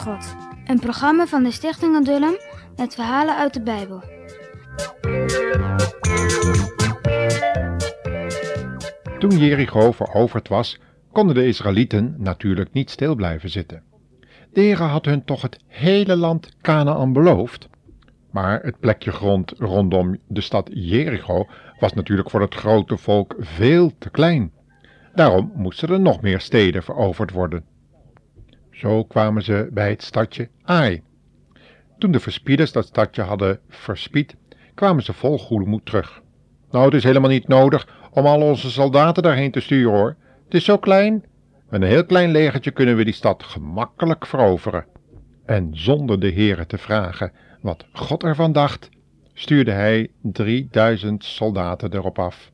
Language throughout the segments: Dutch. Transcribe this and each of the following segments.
God. Een programma van de Stichting Adullam met verhalen uit de Bijbel. Toen Jericho veroverd was, konden de Israëlieten natuurlijk niet stil blijven zitten. De Heere had hun toch het hele land Canaan beloofd. Maar het plekje grond rondom de stad Jericho was natuurlijk voor het grote volk veel te klein. Daarom moesten er nog meer steden veroverd worden. Zo kwamen ze bij het stadje Ai. Toen de verspieders dat stadje hadden verspied, kwamen ze vol goede moed terug. Nou, het is helemaal niet nodig om al onze soldaten daarheen te sturen hoor. Het is zo klein. Met een heel klein legertje kunnen we die stad gemakkelijk veroveren. En zonder de heren te vragen wat God ervan dacht, stuurde hij 3000 soldaten erop af.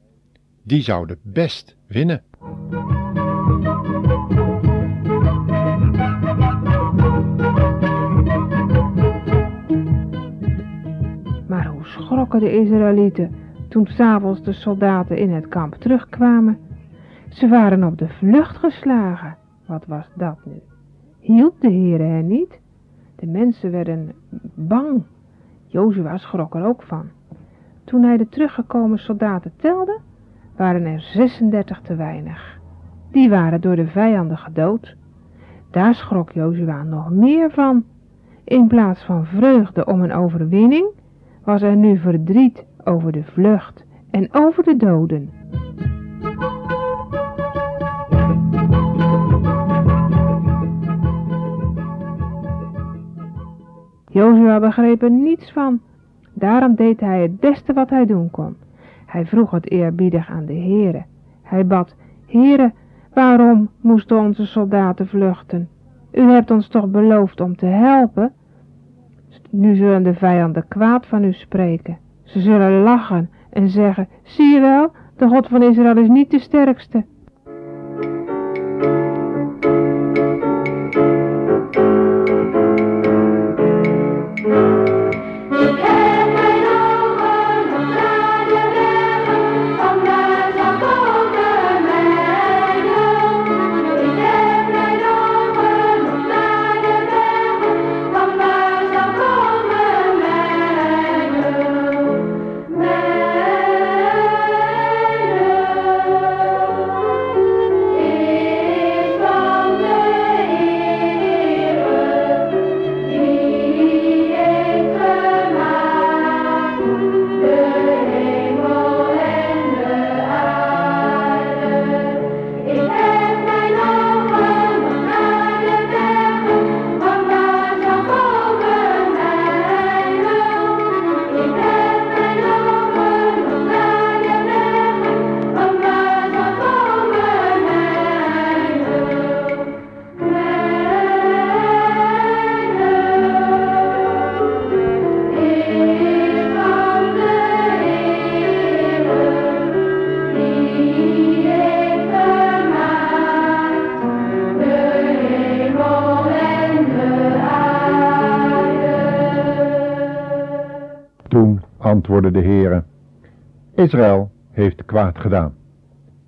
Die zouden best winnen. Schrokken de Israëlieten toen s'avonds de soldaten in het kamp terugkwamen. Ze waren op de vlucht geslagen. Wat was dat nu? Hielp de Heere hen niet? De mensen werden bang. Jozua schrok er ook van. Toen hij de teruggekomen soldaten telde, waren er 36 te weinig. Die waren door de vijanden gedood. Daar schrok Jozua nog meer van. In plaats van vreugde om een overwinning, was er nu verdriet over de vlucht en over de doden. Jozua begreep er niets van. Daarom deed hij het beste wat hij doen kon. Hij vroeg het eerbiedig aan de Heere. Hij bad, Heere, waarom moesten onze soldaten vluchten? U hebt ons toch beloofd om te helpen? Nu zullen de vijanden kwaad van u spreken. Ze zullen lachen en zeggen, zie je wel, de God van Israël is niet de sterkste. Antwoordde de Heere, Israël heeft kwaad gedaan.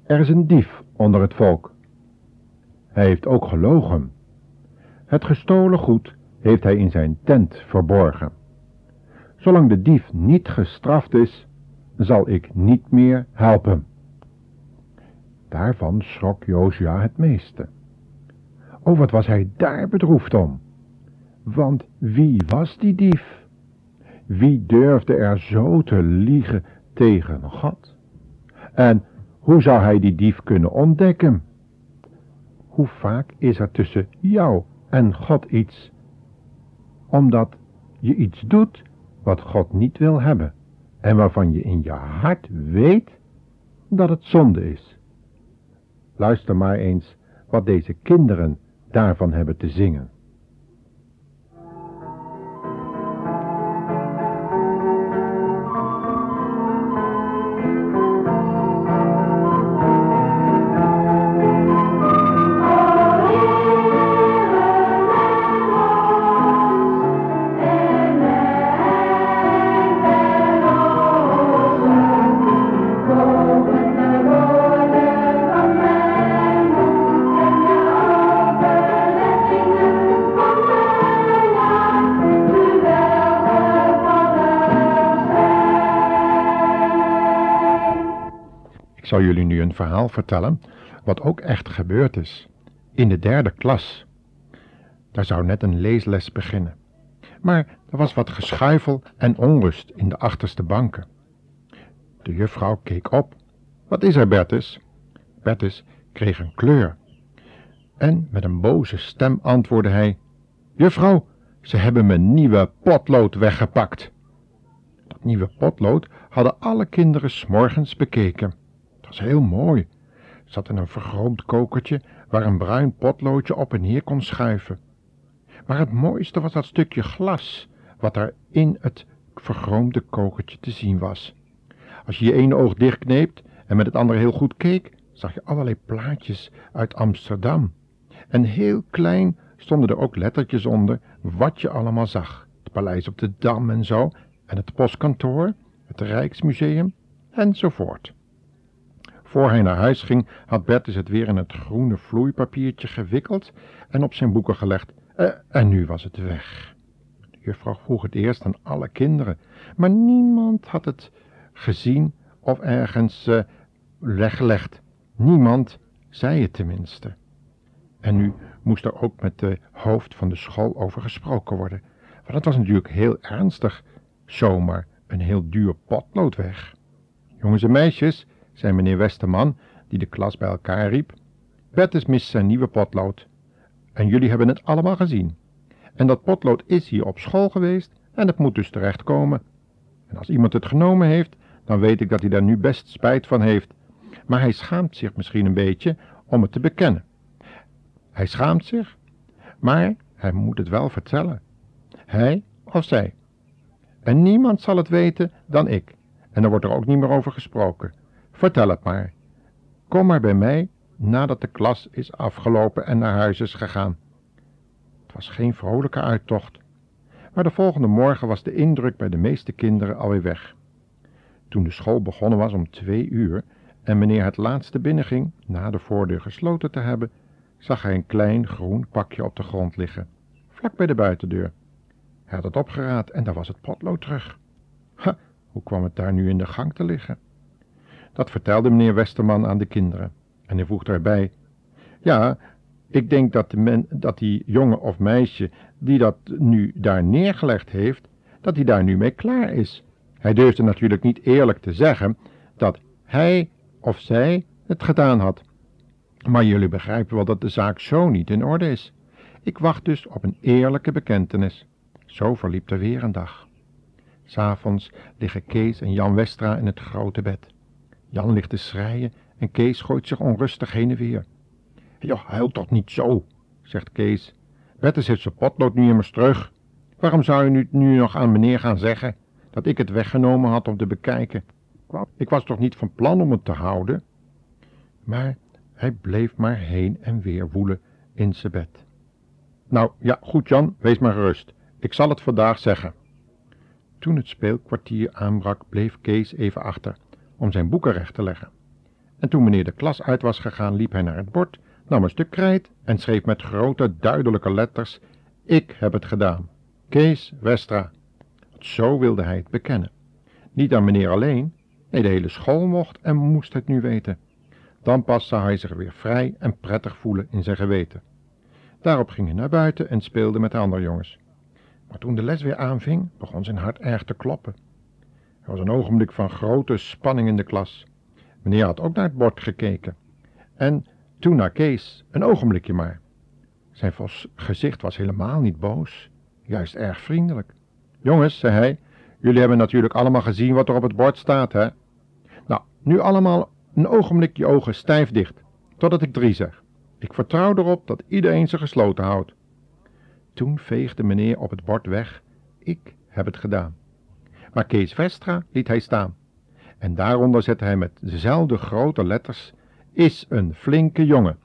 Er is een dief onder het volk. Hij heeft ook gelogen. Het gestolen goed heeft hij in zijn tent verborgen. Zolang de dief niet gestraft is, zal ik niet meer helpen. Daarvan schrok Josia het meeste. Oh, wat was hij daar bedroefd om. Want wie was die dief? Wie durfde er zo te liegen tegen God? En hoe zou hij die dief kunnen ontdekken? Hoe vaak is er tussen jou en God iets? Omdat je iets doet wat God niet wil hebben en waarvan je in je hart weet dat het zonde is. Luister maar eens wat deze kinderen daarvan hebben te zingen. Zal jullie nu een verhaal vertellen, wat ook echt gebeurd is. In de derde klas. Daar zou net een leesles beginnen. Maar er was wat geschuifel en onrust in de achterste banken. De juffrouw keek op. Wat is er, Bertus? Bertus kreeg een kleur. En met een boze stem antwoordde hij: Juffrouw, ze hebben mijn nieuwe potlood weggepakt. Dat nieuwe potlood hadden alle kinderen s'morgens bekeken. Was heel mooi. Zat in een vergroomd kokertje waar een bruin potloodje op en neer kon schuiven. Maar het mooiste was dat stukje glas wat er in het vergroomde kokertje te zien was. Als je je ene oog dichtkneept en met het andere heel goed keek, zag je allerlei plaatjes uit Amsterdam. En heel klein stonden er ook lettertjes onder wat je allemaal zag. Het paleis op de Dam en zo, en het postkantoor, het Rijksmuseum, enzovoort. Voor hij naar huis ging, had Bertus het weer in het groene vloeipapiertje gewikkeld en op zijn boeken gelegd, eh, en nu was het weg. De juffrouw vroeg het eerst aan alle kinderen, maar niemand had het gezien of ergens uh, weggelegd. Niemand zei het tenminste. En nu moest er ook met de hoofd van de school over gesproken worden, want het was natuurlijk heel ernstig, zomaar een heel duur potlood weg. Jongens en meisjes, zei meneer Westerman, die de klas bij elkaar riep, Bertus mist zijn nieuwe potlood. En jullie hebben het allemaal gezien. En dat potlood is hier op school geweest en het moet dus terechtkomen. En als iemand het genomen heeft, dan weet ik dat hij daar nu best spijt van heeft. Maar hij schaamt zich misschien een beetje om het te bekennen. Hij schaamt zich, maar hij moet het wel vertellen. Hij of zij. En niemand zal het weten dan ik. En er wordt er ook niet meer over gesproken. Vertel het maar. Kom maar bij mij nadat de klas is afgelopen en naar huis is gegaan. Het was geen vrolijke uittocht. Maar de volgende morgen was de indruk bij de meeste kinderen alweer weg. Toen de school begonnen was om twee uur en meneer het laatste binnenging, na de voordeur gesloten te hebben, zag hij een klein groen pakje op de grond liggen, vlak bij de buitendeur. Hij had het opgeraapt en daar was het potlood terug. Ha, hoe kwam het daar nu in de gang te liggen? Dat vertelde meneer Westerman aan de kinderen. En hij voegde erbij, ja, ik denk dat, de men, dat die jongen of meisje die dat nu daar neergelegd heeft, dat hij daar nu mee klaar is. Hij durfde natuurlijk niet eerlijk te zeggen dat hij of zij het gedaan had. Maar jullie begrijpen wel dat de zaak zo niet in orde is. Ik wacht dus op een eerlijke bekentenis. Zo verliep er weer een dag. S'avonds liggen Kees en Jan Westra in het grote bed. Jan ligt te schreien en Kees gooit zich onrustig heen en weer. Joh, huil toch niet zo, zegt Kees. Bertus heeft zijn potlood nu immers terug. Waarom zou je nu, nu nog aan meneer gaan zeggen dat ik het weggenomen had om te bekijken? Ik was toch niet van plan om het te houden? Maar hij bleef maar heen en weer woelen in zijn bed. Nou, ja, goed Jan, wees maar gerust. Ik zal het vandaag zeggen. Toen het speelkwartier aanbrak, bleef Kees even achter om zijn boeken recht te leggen. En toen meneer de klas uit was gegaan, liep hij naar het bord, nam een stuk krijt en schreef met grote, duidelijke letters: Ik heb het gedaan. Kees Westra. Zo wilde hij het bekennen. Niet aan meneer alleen, nee, de hele school mocht en moest het nu weten. Dan pas zou hij zich weer vrij en prettig voelen in zijn geweten. Daarop ging hij naar buiten en speelde met de andere jongens. Maar toen de les weer aanving, begon zijn hart erg te kloppen. Er was een ogenblik van grote spanning in de klas. Meneer had ook naar het bord gekeken. En toen naar Kees, een ogenblikje maar. Zijn gezicht was helemaal niet boos, juist erg vriendelijk. Jongens, zei hij, jullie hebben natuurlijk allemaal gezien wat er op het bord staat, hè? Nou, nu allemaal een ogenblik je ogen stijf dicht, totdat ik drie zeg. Ik vertrouw erop dat iedereen ze gesloten houdt. Toen veegde meneer op het bord weg, ik heb het gedaan. Maar Kees Vestra liet hij staan. En daaronder zette hij met dezelfde grote letters, is een flinke jongen.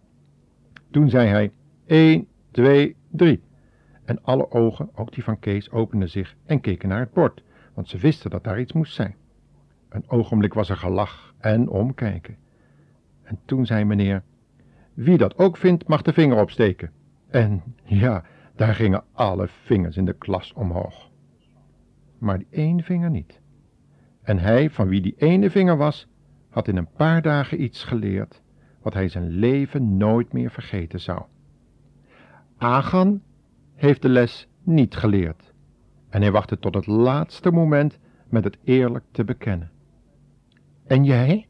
Toen zei hij, 1, 2, 3. En alle ogen, ook die van Kees, openden zich en keken naar het bord, want ze wisten dat daar iets moest zijn. Een ogenblik was er gelach en omkijken. En toen zei meneer, wie dat ook vindt, mag de vinger opsteken. En ja, daar gingen alle vingers in de klas omhoog. Maar die één vinger niet. En hij, van wie die ene vinger was, had in een paar dagen iets geleerd wat hij zijn leven nooit meer vergeten zou. Agan heeft de les niet geleerd en hij wachtte tot het laatste moment met het eerlijk te bekennen. En jij?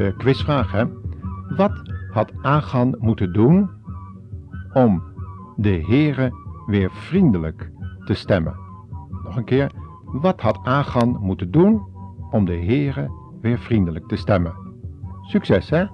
De quizvraag, hè. Wat had Agan moeten doen om de heren weer vriendelijk te stemmen? Nog een keer. Wat had Agan moeten doen om de heren weer vriendelijk te stemmen? Succes, hè?